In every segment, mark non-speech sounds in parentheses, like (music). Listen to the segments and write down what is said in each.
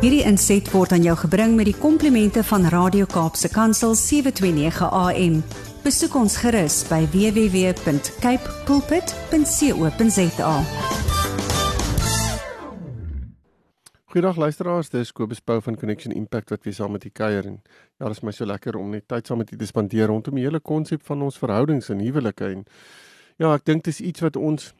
Hierdie inset word aan jou gebring met die komplimente van Radio Kaapse Kansel 729 AM. Besoek ons gerus by www.cape pulpit.co.za. Goeiedag luisteraars, dis Kobus Pau van Connection Impact wat weer saam met u kuier en ja, dit is my so lekker om net tyd saam met u te spandeer rondom die hele konsep van ons verhoudings en huwelike en ja, ek dink dis iets wat ons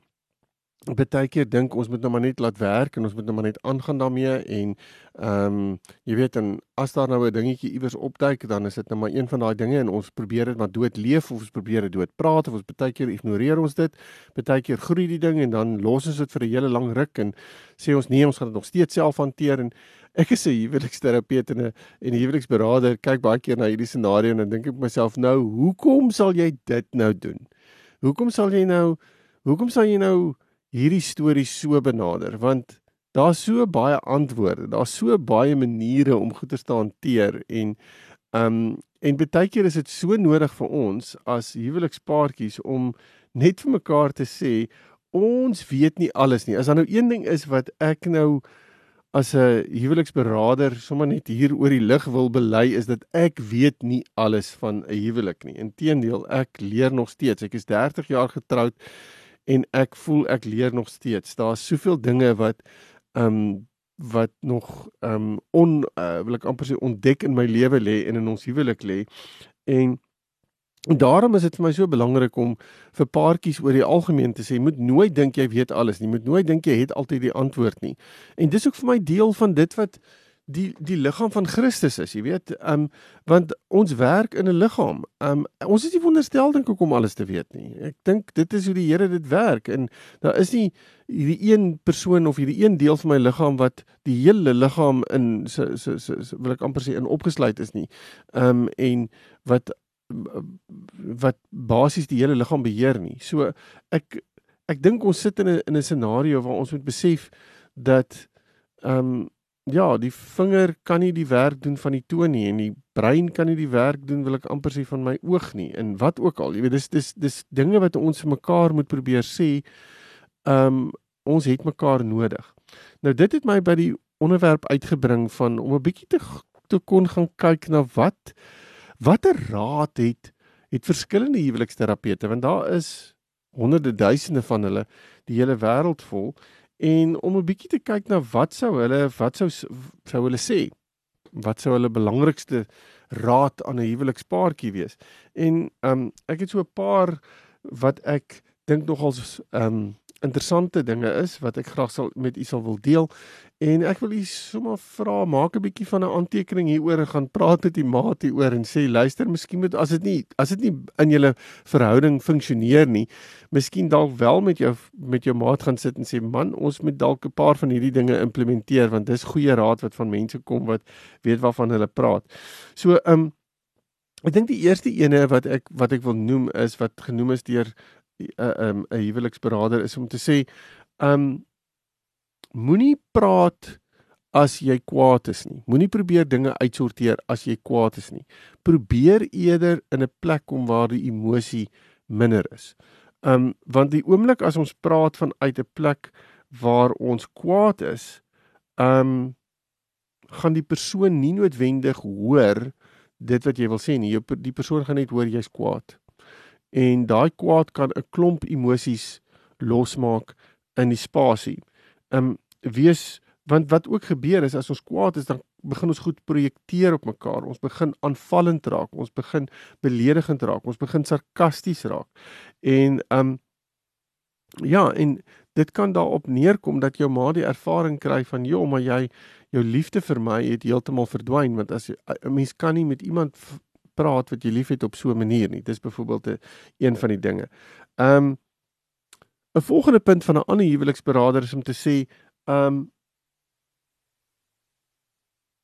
baie keer dink ons moet nou maar net laat werk en ons moet nou maar net aangaan daarmee en ehm um, jy weet en as daar nou 'n dingetjie iewers opduik dan is dit nou maar een van daai dinge en ons probeer dit maar dood leef of ons probeer dit dood praat of ons baie keer ignoreer ons dit. Baie keer groei die ding en dan los ons dit vir 'n hele lang ruk en sê ons nee ons gaan dit nog steeds self hanteer. En ek is 'n huweliksterapeut en 'n huweliksberader. Kyk baie keer na hierdie scenario en dan dink ek myself nou hoekom sal jy dit nou doen? Hoekom sal jy nou hoekom sal jy nou hierdie storie so benader want daar's so baie antwoorde, daar's so baie maniere om goeie te hanteer en um en baie keer is dit so nodig vir ons as huwelikspaartjies om net vir mekaar te sê ons weet nie alles nie. As daar nou een ding is wat ek nou as 'n huweliksberader sommer net hier oor die lig wil bely is dat ek weet nie alles van 'n huwelik nie. Inteendeel, ek leer nog steeds. Ek is 30 jaar getroud en ek voel ek leer nog steeds. Daar's soveel dinge wat ehm um, wat nog ehm um, on uh, wil ek amper sê ontdek in my lewe lê en in ons huwelik lê. En daarom is dit vir my so belangrik om vir paartjies oor die algemeen te sê, moet nooit dink jy weet alles nie, moet nooit dink jy het altyd die antwoord nie. En dis ook vir my deel van dit wat die die liggaam van Christus is, jy weet, um want ons werk in 'n liggaam. Um ons is nie wonderstel dink ek om alles te weet nie. Ek dink dit is hoe die Here dit werk en daar is nie hierdie een persoon of hierdie een deel van my liggaam wat die hele liggaam in so so so, so wil ek amper sê in opgesluit is nie. Um en wat wat basies die hele liggaam beheer nie. So ek ek dink ons sit in 'n in 'n scenario waar ons moet besef dat um ja, die vinger kan nie die werk doen van die toon nie en die brein kan nie die werk doen wil ek amper sê van my oog nie en wat ook al. Jy weet dis dis dis dinge wat ons vir mekaar moet probeer sê. Ehm um, ons het mekaar nodig. Nou dit het my by die onderwerp uitgebring van om 'n bietjie te te kon gaan kyk na wat watter raad het het verskillende huweliksterapeute want daar is honderde duisende van hulle die hele wêreld vol en om 'n bietjie te kyk na wat sou hulle wat sou sou hulle sê wat sou hulle belangrikste raad aan 'n huwelikspaartjie wees. En um, ek het so 'n paar wat ek dink nogals um, interessante dinge is wat ek graag sal met u sal wil deel en ek wil u sommer vra maak 'n bietjie van 'n aantekening hieroor en gaan praat met u maat hieroor en sê luister miskien moet as dit nie as dit nie in julle verhouding funksioneer nie miskien dalk wel met jou met jou maat gaan sit en sê man ons moet dalk 'n paar van hierdie dinge implementeer want dis goeie raad wat van mense kom wat weet waarvan hulle praat. So um ek dink die eerste ene wat ek wat ek wil noem is wat genoem is deur 'n uh, um, 'n huweliksberader is om te sê, um moenie praat as jy kwaad is nie. Moenie probeer dinge uitsorteer as jy kwaad is nie. Probeer eerder in 'n plek kom waar die emosie minder is. Um want die oomblik as ons praat van uit 'n plek waar ons kwaad is, um gaan die persoon nie noodwendig hoor dit wat jy wil sê nie. Die persoon gaan net hoor jy's kwaad en daai kwaad kan 'n klomp emosies losmaak in die spasie. Ehm um, wees want wat ook gebeur is as ons kwaad is dan begin ons goed projekteer op mekaar. Ons begin aanvallend raak, ons begin beledigend raak, ons begin sarkasties raak. En ehm um, ja, en dit kan daarop neerkom dat jou ma die ervaring kry van joh, maar jy jou liefde vir my het heeltemal verdwyn want as 'n mens kan nie met iemand praat wat jy liefhet op so 'n manier nie. Dis byvoorbeeld 'n een van die dinge. Ehm um, 'n volgende punt van 'n ander huweliksberader is om te sê, ehm um,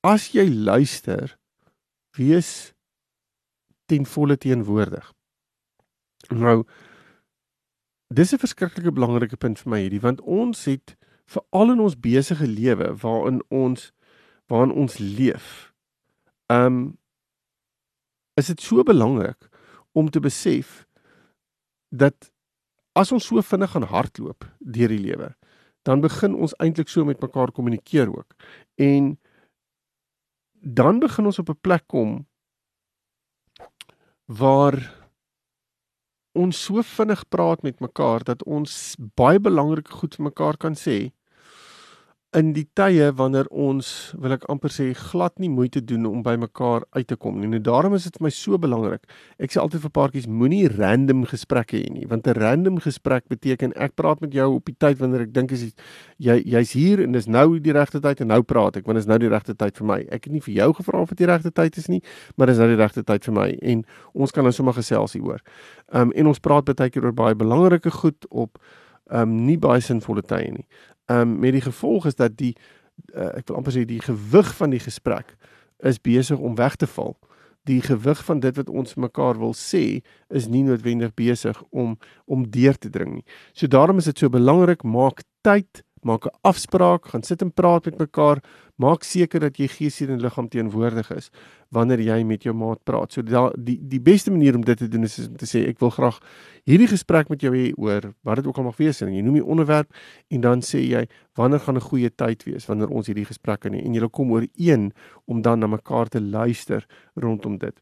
as jy luister, wees ten volle teenwoordig. Nou dis 'n verskriklike belangrike punt vir my hierdie want ons het veral in ons besige lewe waarin ons waarin ons leef. Ehm um, is dit so belangrik om te besef dat as ons so vinnig gaan hardloop deur die lewe, dan begin ons eintlik so met mekaar kommunikeer ook. En dan begin ons op 'n plek kom waar ons so vinnig praat met mekaar dat ons baie belangrike goed vir mekaar kan sê in die tye wanneer ons wil ek amper sê glad nie moeite doen om by mekaar uit te kom nie. En daarom is dit vir my so belangrik. Ek sê altyd vir paartjies moenie random gesprekke hê nie, want 'n random gesprek beteken ek praat met jou op die tyd wanneer ek dink jy jy's hier en dis nou die regte tyd en nou praat ek want dit is nou die regte tyd vir my. Ek het nie vir jou gevra of dit die regte tyd is nie, maar dis nou die regte tyd vir my en ons kan nou sommer gesels hieroor. Um en ons praat baie keer oor baie belangrike goed op um nie baie sinvolle tye nie um, met die gevolg is dat die uh, ek wil amper sê die gewig van die gesprek is besig om weg te val. Die gewig van dit wat ons mekaar wil sê is nie noodwendig besig om om deur te dring nie. So daarom is dit so belangrik maak tyd maak 'n afspraak, gaan sit en praat met mekaar, maak seker dat jy gees en liggaam teenwoordig is wanneer jy met jou maat praat. So da, die die beste manier om dit te doen is, is om te sê ek wil graag hierdie gesprek met jou hê oor wat dit ook al mag wees en jy noem die onderwerp en dan sê jy wanneer gaan 'n goeie tyd wees wanneer ons hierdie gesprek kan hê en jy kom ooreen om dan na mekaar te luister rondom dit.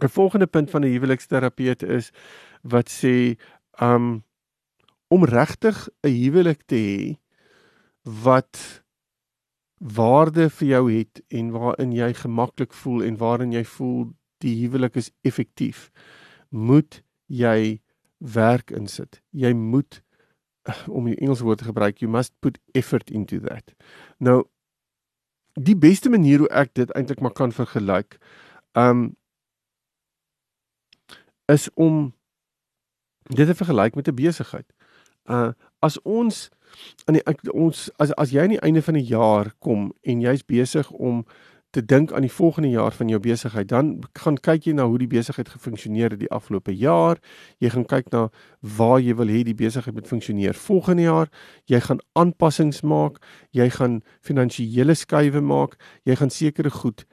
'n Volgende punt van 'n huweliksterapeut is wat sê um om regtig 'n huwelik te hê wat waarde vir jou het en waarin jy gemaklik voel en waarin jy voel die huwelik is effektief moet jy werk insit. Jy moet om die Engelse woord te gebruik you must put effort into that. Nou die beste manier hoe ek dit eintlik maar kan vergelyk um is om dit te vergelyk met 'n besigheid. Uh as ons aan die ons as as jy aan die einde van die jaar kom en jy's besig om te dink aan die volgende jaar van jou besigheid, dan gaan kyk jy na hoe die besigheid gefunksioneer het die afgelope jaar. Jy gaan kyk na waar jy wil hê die besigheid moet funksioneer volgende jaar. Jy gaan aanpassings maak, jy gaan finansiële skuwe maak, jy gaan sekere goed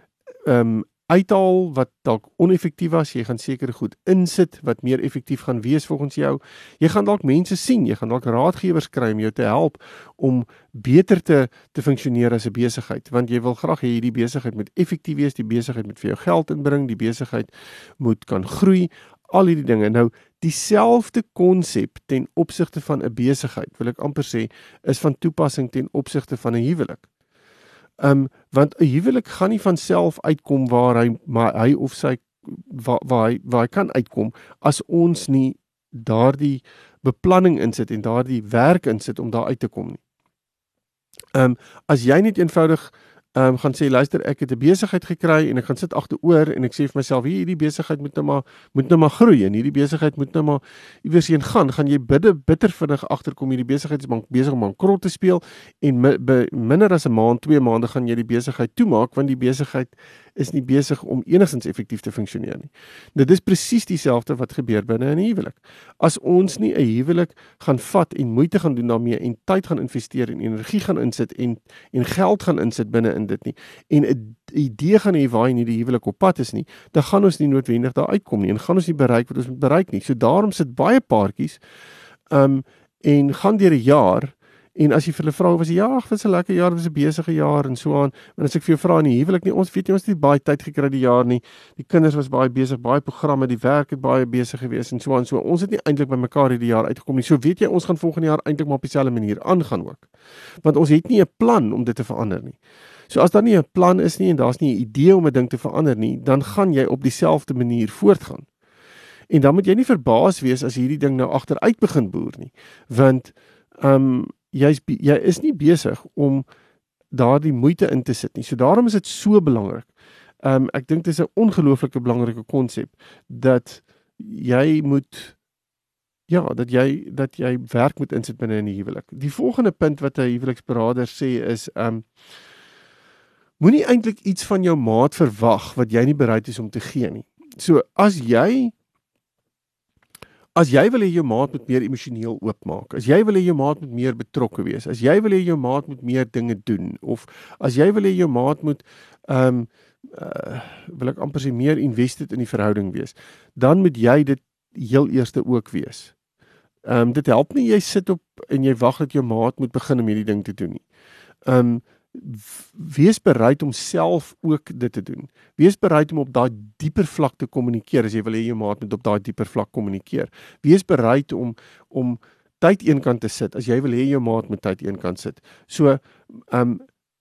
ehm um, uithaal wat dalk oneffektief was, jy gaan seker goed insit wat meer effektief gaan wees volgens jou. Jy gaan dalk mense sien, jy gaan dalk raadgewers kry om jou te help om beter te te funksioneer as 'n besigheid, want jy wil graag hê hierdie besigheid moet effektief wees, die besigheid moet vir jou geld inbring, die besigheid moet kan groei, al hierdie dinge. Nou dieselfde konsep ten opsigte van 'n besigheid, wil ek amper sê, is van toepassing ten opsigte van 'n huwelik. Um want 'n huwelik gaan nie van self uitkom waar hy maar hy of sy waar waar hy waar hy kan uitkom as ons nie daardie beplanning insit en daardie werk insit om daar uit te kom nie. Um as jy net eenvoudig ehm um, gaan sê luister ek het 'n besigheid gekry en ek gaan sit agteroor en ek sê vir myself hierdie besigheid moet nou maar moet nou maar groei en hierdie besigheid moet nou maar iewers heen gaan. Gaan jy bidde bitter vinnig agterkom hierdie besigheid is besig om bankrot te speel en mi, be, minder as 'n maand, 2 maande gaan jy die besigheid toemaak want die besigheid is nie besig om enigstens effektief te funksioneer nie. Dit is presies dieselfde wat gebeur binne 'n huwelik. As ons nie 'n huwelik gaan vat en moeite gaan doen daarmee en tyd gaan investeer en energie gaan insit en en geld gaan insit binne in dit nie en 'n idee gaan hê waar jy nie die huwelik op pad is nie, dan gaan ons nie noodwendig daar uitkom nie en gaan ons nie bereik wat ons moet bereik nie. So daarom sit baie paartjies um en gaan deur 'n jaar En as jy vir hulle vra was ja, ag, dit was 'n lekker jaar, was 'n besige jaar en so aan. En as ek vir jou vra in die huwelik nie, ons weet nie ons het nie baie tyd gekry die jaar nie. Die kinders was baie besig, baie programme, die werk het baie besig gewees en so aan. So ons het nie eintlik by mekaar hierdie jaar uitgekom nie. So weet jy, ons gaan volgende jaar eintlik maar op dieselfde manier aangaan ook. Want ons het nie 'n plan om dit te verander nie. So as daar nie 'n plan is nie en daar's nie 'n idee om 'n ding te verander nie, dan gaan jy op dieselfde manier voortgaan. En dan moet jy nie verbaas wees as hierdie ding nou agteruit begin boer nie. Want ehm um, jy's jy is nie besig om daardie moeite in te sit nie. So daarom is dit so belangrik. Ehm um, ek dink dit is 'n ongelooflike belangrike konsep dat jy moet ja, dat jy dat jy werk moet insit binne in die huwelik. Die volgende punt wat 'n huweliksberader sê is ehm um, moenie eintlik iets van jou maat verwag wat jy nie bereid is om te gee nie. So as jy As jy wil hê jou maat moet meer emosioneel oopmaak, as jy wil hê jou maat moet meer betrokke wees, as jy wil hê jou maat moet meer dinge doen of as jy wil hê jou maat moet ehm um, uh, wil ek amper sê meer invested in die verhouding wees, dan moet jy dit heel eerste ook wees. Ehm um, dit help nie jy sit op en jy wag dat jou maat moet begin om hierdie ding te doen nie. Ehm um, wees bereid om self ook dit te doen. Wees bereid om op daai dieper vlak te kommunikeer as jy wil hê jou maat moet op daai dieper vlak kommunikeer. Wees bereid om om tyd eenkant te sit as jy wil hê jou maat moet tyd eenkant sit. So ehm um,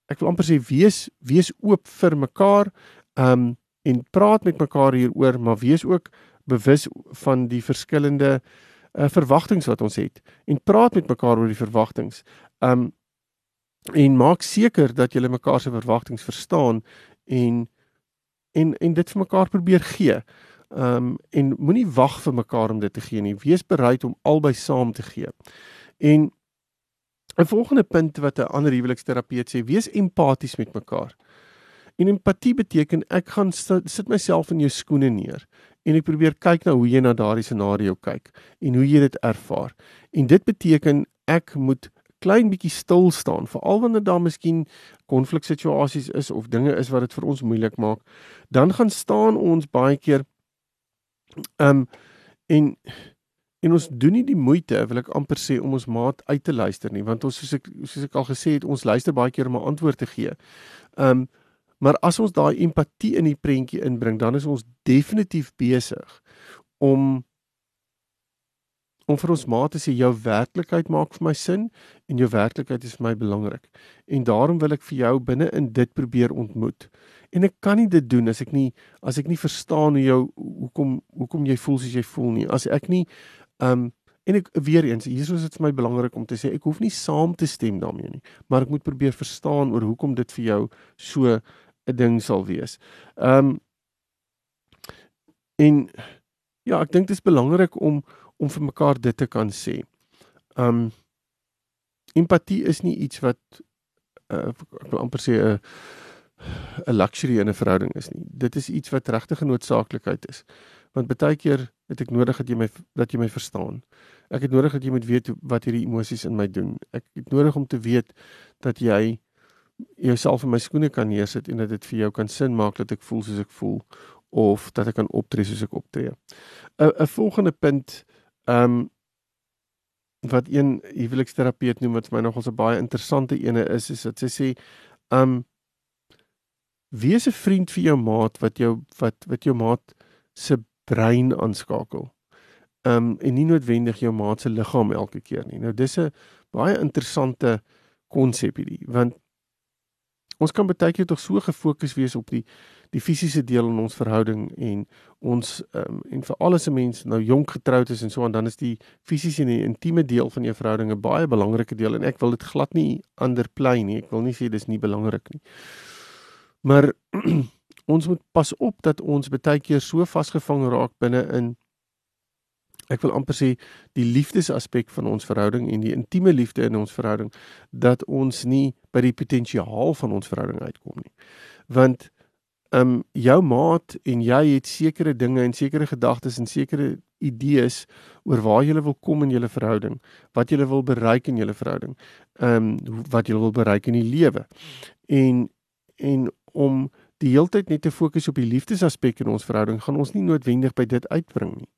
ek wil amper sê wees wees oop vir mekaar ehm um, en praat met mekaar hieroor, maar wees ook bewus van die verskillende uh, verwagtinge wat ons het en praat met mekaar oor die verwagtinge. Ehm um, en maak seker dat julle mekaar se verwagtinge verstaan en en en dit vir mekaar probeer gee. Ehm um, en moenie wag vir mekaar om dit te gee nie. Wees bereid om albei saam te gee. En 'n volgende punt wat 'n ander huweliksterapeut sê, wees empaties met mekaar. En empatie beteken ek gaan sit myself in jou skoene neer en ek probeer kyk na hoe jy na daardie scenario kyk en hoe jy dit ervaar. En dit beteken ek moet klein bietjie stil staan veral wanneer daar miskien konfliksituasies is of dinge is wat dit vir ons moeilik maak dan gaan staan ons baie keer um, en en ons doen nie die moeite wil ek amper sê om ons maat uit te luister nie want ons soos ek soos ek al gesê het ons luister baie keer om 'n antwoord te gee. Um, maar as ons daai empatie in die prentjie inbring dan is ons definitief besig om om vir ons maat te sê jou werklikheid maak vir my sin en jou werklikheid is vir my belangrik. En daarom wil ek vir jou binne in dit probeer ontmoet. En ek kan nie dit doen as ek nie as ek nie verstaan hoe jou hoekom hoekom jy voel soos jy voel nie. As ek nie um en ek weer eens hier is dit vir my belangrik om te sê ek hoef nie saam te stem daarmee nie, maar ek moet probeer verstaan oor hoekom dit vir jou so 'n ding sal wees. Um en ja, ek dink dit is belangrik om om vir mekaar dit te kan sê. Um empatie is nie iets wat uh, ek wil amper sê 'n uh, 'n luxury in 'n verhouding is nie. Dit is iets wat regtig 'n noodsaaklikheid is. Want baie keer het ek nodig dat jy my dat jy my verstaan. Ek het nodig dat jy moet weet wat hierdie emosies in my doen. Ek het nodig om te weet dat jy jouself in my skoene kan neersit en dat dit vir jou kan sin maak dat ek voel soos ek voel of dat ek kan optree soos ek optree. 'n 'n volgende punt Ehm um, wat een huweliksterapeut noem wat vir my nogal so baie interessante ene is is dat sy sê um, wees 'n vriend vir jou maat wat jou wat wat jou maat se brein aanskakel. Um, en nie noodwendig jou maat se liggaam elke keer nie. Nou dis 'n baie interessante konsep hierdie want ons kan baie keer tog so gefokus wees op die die fisiese deel in ons verhouding en ons um, en vir alles 'n mens nou jonk getroud is en so aan dan is die fisiese en die intieme deel van jou verhouding 'n baie belangrike deel en ek wil dit glad nie underplay nie. Ek wil nie sê dis nie belangrik nie. Maar (clears throat) ons moet pas op dat ons baie keer so vasgevang raak binne in ek wil amper sê die liefdesaspek van ons verhouding en die intieme liefde in ons verhouding dat ons nie by die potensiaal van ons verhouding uitkom nie. Want um, jou maat en jy het sekere dinge en sekere gedagtes en sekere idees oor waar jy wil kom in julle verhouding, wat jy wil bereik in julle verhouding, um, wat jy wil bereik in die lewe. En en om die heeltyd net te fokus op die liefdesaspek in ons verhouding, gaan ons nie noodwendig by dit uitbring nie.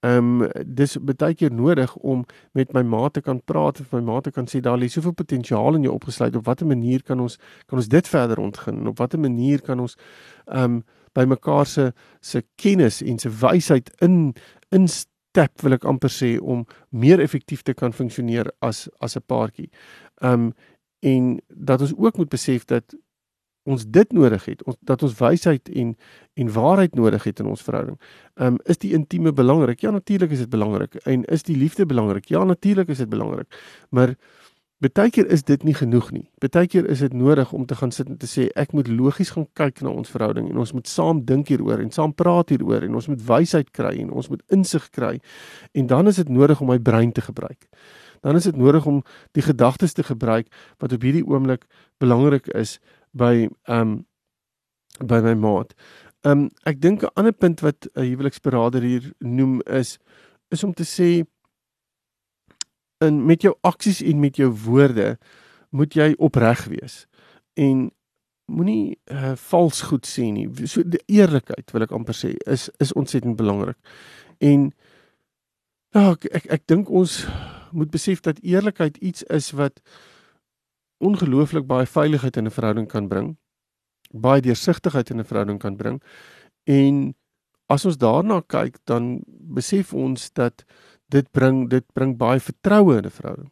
Ehm um, dis baie keer nodig om met my ma te kan praat of my ma te kan sê daar lê soveel potensiaal in jou opgesluit op watter manier kan ons kan ons dit verder ontgin op watter manier kan ons ehm um, by mekaar se se kennis en se wysheid in instap wil ek amper sê om meer effektief te kan funksioneer as as 'n paartjie. Ehm um, en dat ons ook moet besef dat ons dit nodig het, ons dat ons wysheid en en waarheid nodig het in ons verhouding. Ehm um, is die intieme belangrik? Ja, natuurlik is dit belangrik. En is die liefde belangrik? Ja, natuurlik is dit belangrik. Maar baie keer is dit nie genoeg nie. Baie keer is dit nodig om te gaan sit en te sê ek moet logies gaan kyk na ons verhouding en ons moet saam dink hieroor en saam praat hieroor en ons moet wysheid kry en ons moet insig kry. En dan is dit nodig om my brein te gebruik. Dan is dit nodig om die gedagtes te gebruik wat op hierdie oomblik belangrik is by ehm um, by my maat. Ehm um, ek dink 'n ander punt wat 'n uh, huweliksberader hier noem is is om te sê in met jou aksies en met jou woorde moet jy opreg wees en moenie uh, vals goed sê nie. So die eerlikheid wil ek amper sê is is ontsettend belangrik. En ja, ek ek, ek dink ons moet besef dat eerlikheid iets is wat ongelooflik baie veiligheid in 'n verhouding kan bring. Baie deursigtigheid in 'n verhouding kan bring. En as ons daarna kyk, dan besef ons dat dit bring dit bring baie vertroue in 'n verhouding.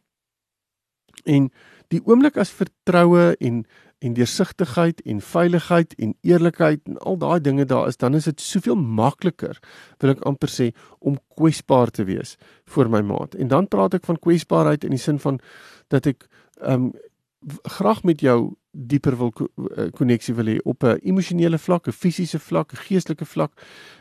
En die oomblik as vertroue en en deursigtigheid en veiligheid en eerlikheid en al daai dinge daar is, dan is dit soveel makliker, wil ek amper sê, om kwesbaar te wees vir my maat. En dan praat ek van kwesbaarheid in die sin van dat ek ehm um, graag met jou dieper wil koneksie wil hê op 'n emosionele vlak, 'n fisiese vlak, 'n geestelike vlak.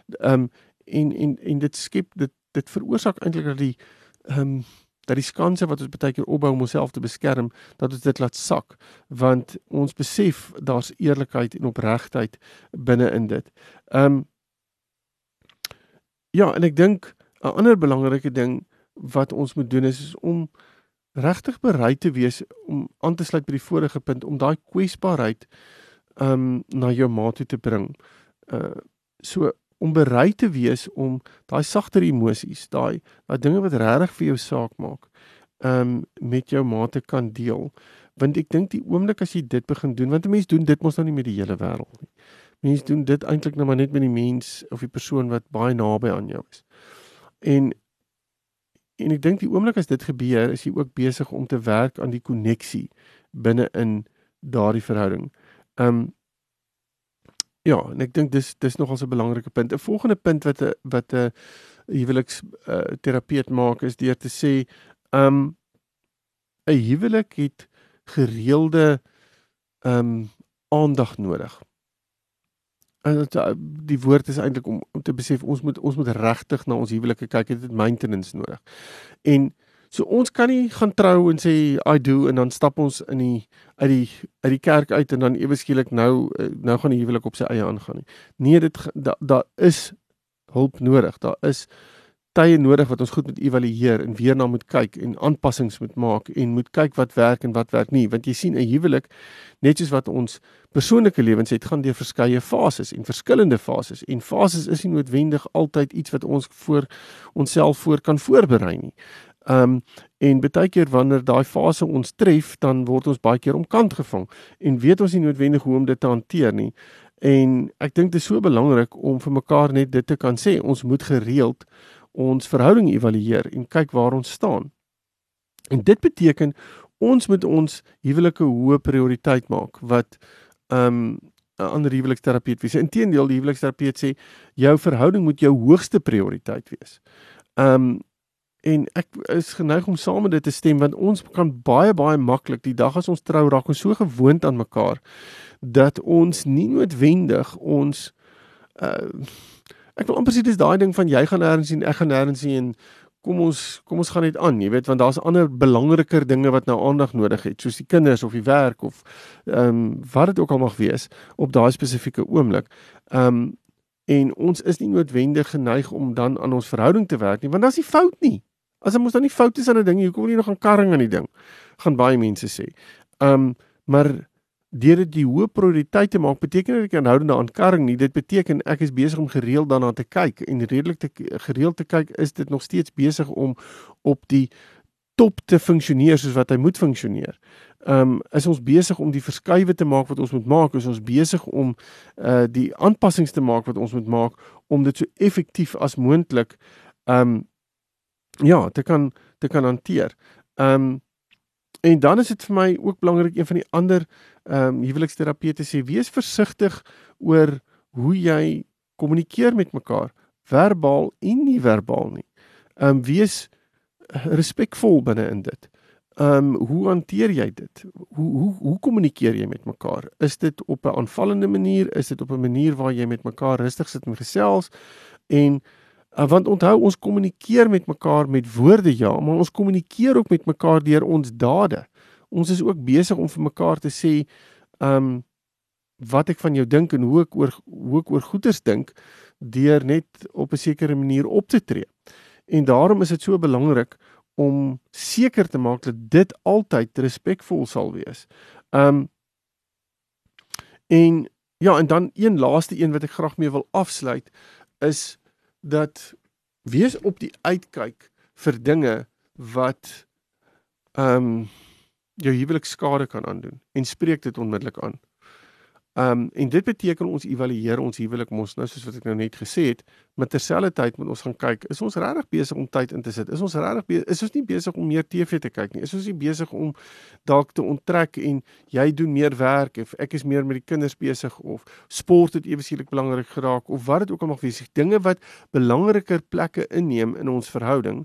Ehm um, en en en dit skep dit dit veroorsaak eintlik dat die ehm um, dat die skanse wat ons baie keer opbou om onsself te beskerm, dat ons dit laat sak, want ons besef daar's eerlikheid en opregtheid binne in dit. Ehm um, Ja, en ek dink 'n ander belangrike ding wat ons moet doen is, is om regtig bereid te wees om aan te sluit by die vorige punt om daai kwesbaarheid um, na jou ma toe te bring. Uh so om bereid te wees om daai sagter emosies, daai daai dinge wat regtig vir jou saak maak, um, met jou ma te kan deel. Want ek dink die oomblik as jy dit begin doen, want 'n mens doen dit mos nou nie met die hele wêreld nie. Mense doen dit eintlik nou maar net met die mens of die persoon wat baie naby aan jou is. En en ek dink die oomblik as dit gebeur, is jy ook besig om te werk aan die koneksie binne in daardie verhouding. Um, Ja, en ek dink dis dis nogal 'n belangrike punt. 'n Volgende punt wat 'n wat 'n huweliks uh, terapeut maak is deur te sê, um 'n huwelik het gereelde um aandag nodig. Dit die woord is eintlik om om te besef ons moet ons moet regtig na ons huwelike kyk, dit het maintenance nodig. En So ons kan nie gaan trou en sê I do en dan stap ons in die uit die uit die kerk uit en dan ewe skielik nou eh, nou gaan die huwelik op sy eie aangaan nie. Nee, dit daar da is hulp nodig. Daar is tye nodig wat ons goed moet evalueer en weer na moet kyk en aanpassings moet maak en moet kyk wat werk en wat werk nie want jy sien 'n huwelik net soos wat ons persoonlike lewens het gaan deur verskeie fases en verskillende fases en fases is nie noodwendig altyd iets wat ons voor onsself voor kan voorberei nie. Ehm um, en baie keer wanneer daai fase ons tref, dan word ons baie keer omkant gevang en weet ons nie noodwendig hoe om dit te hanteer nie. En ek dink dit is so belangrik om vir mekaar net dit te kan sê. Ons moet gereeld ons verhouding evalueer en kyk waar ons staan. En dit beteken ons moet ons huwelike hoë prioriteit maak wat ehm um, 'n ander huweliksterapeut sê inteendeel die huweliksterapeut sê jou verhouding moet jou hoogste prioriteit wees. Ehm um, en ek is geneig om saam met dit te stem want ons kan baie baie maklik die dag as ons trou raak ons so gewoond aan mekaar dat ons nie noodwendig ons uh, ek wil amper sê dis daai ding van jy gaan nêrens sien ek gaan nêrens sien en kom ons kom ons gaan net aan jy weet want daar's ander belangriker dinge wat nou aandag nodig het soos die kinders of die werk of ehm um, wat dit ook al mag wees op daai spesifieke oomblik ehm um, en ons is nie noodwendig geneig om dan aan ons verhouding te werk nie want daar's nie fout nie As mos dan nie foute is aan 'n ding, hoekom wil jy nog gaan karring aan die ding? gaan baie mense sê. Um maar deur dit die hoë prioriteit te maak beteken dit ek aanhoudende aan karring nie. Dit beteken ek is besig om gereeld daarna te kyk en redelik te gereeld te kyk is dit nog steeds besig om op die top te funksioneer soos wat hy moet funksioneer. Um is ons besig om die verskuiwe te maak wat ons moet maak, is ons besig om uh die aanpassings te maak wat ons moet maak om dit so effektief as moontlik um ja, te kan te kan hanteer. Ehm um, en dan is dit vir my ook belangrik een van die ander ehm um, huweliksterapeute sê wees versigtig oor hoe jy kommunikeer met mekaar, verbaal en nie verbaal nie. Ehm um, wees respekvol binne in dit. Ehm um, hoe hanteer jy dit? Hoe hoe hoe kommunikeer jy met mekaar? Is dit op 'n aanvallende manier? Is dit op 'n manier waar jy met mekaar rustig sit en gesels en Uh, want onthou ons kommunikeer met mekaar met woorde ja, maar ons kommunikeer ook met mekaar deur ons dade. Ons is ook besig om vir mekaar te sê um wat ek van jou dink en hoe ek oor hoe ek oor goeders dink deur net op 'n sekere manier op te tree. En daarom is dit so belangrik om seker te maak dat dit altyd respekvol sal wees. Um en ja, en dan een laaste een wat ek graag mee wil afsluit is dat wees op die uitkyk vir dinge wat ehm um, jou huwelik skade kan aandoen en spreek dit onmiddellik aan. Ehm um, en dit beteken ons evalueer ons huwelik mos nou soos wat ek nou net gesê het, maar terselfdertyd moet ons gaan kyk, is ons regtig besig om tyd in te sit? Is ons regtig is ons nie besig om meer TV te kyk nie? Is ons nie besig om dalk te onttrek en jy doen meer werk of ek is meer met die kinders besig of sport het eweslik belangrik geraak of wat dit ook al mag wees, dinge wat belangriker plekke inneem in ons verhouding.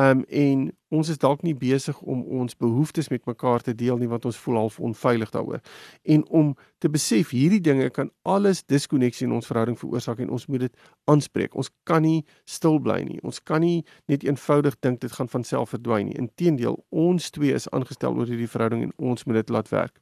Ehm um, en ons is dalk nie besig om ons behoeftes met mekaar te deel nie want ons voel half onveilig daaroor. En om te besef hierdie dinge kan alles diskonneksie in ons verhouding veroorsaak en ons moet dit aanspreek. Ons kan nie stil bly nie. Ons kan nie net eenvoudig dink dit gaan van self verdwyn nie. Inteendeel, ons twee is aangestel oor hierdie verhouding en ons moet dit laat werk.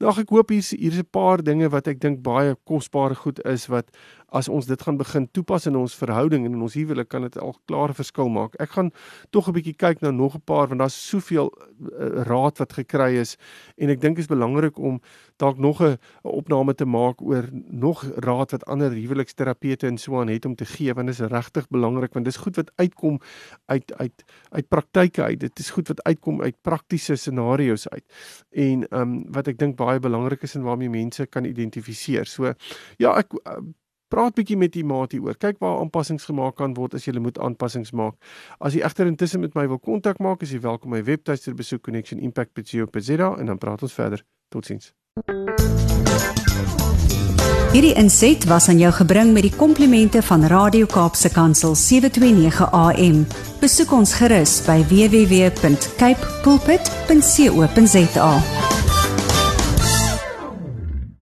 Nou ek hoop hier hier's 'n paar dinge wat ek dink baie kosbare goed is wat as ons dit gaan begin toepas in ons verhouding en in ons huwelik kan dit al klare verskil maak. Ek gaan tog 'n bietjie kyk na nog 'n paar want daar's soveel uh, raad wat gekry is. En ek dink dit is belangrik om dalk nog 'n opname te maak oor nog raad wat ander huweliksterapeute en so aan het om te gee want dit is regtig belangrik want dis goed wat uitkom uit uit uit praktyke uit. Dit is goed wat uitkom uit praktiese scenario's uit. En um, wat ek dink baie belangrik is en waarmee mense kan identifiseer. So ja ek uh, Praat bietjie met die maat hieroor. Kyk waar aanpassings gemaak kan word as jy moet aanpassings maak. As jy egter intussen met my wil kontak maak, is jy welkom my webtuiste besoek connectionimpact.co.za en dan praat ons verder. Totsiens. Hierdie inset was aan jou gebring met die komplimente van Radio Kaapse Kansel 729 AM. Besoek ons gerus by www.cape pulpit.co.za.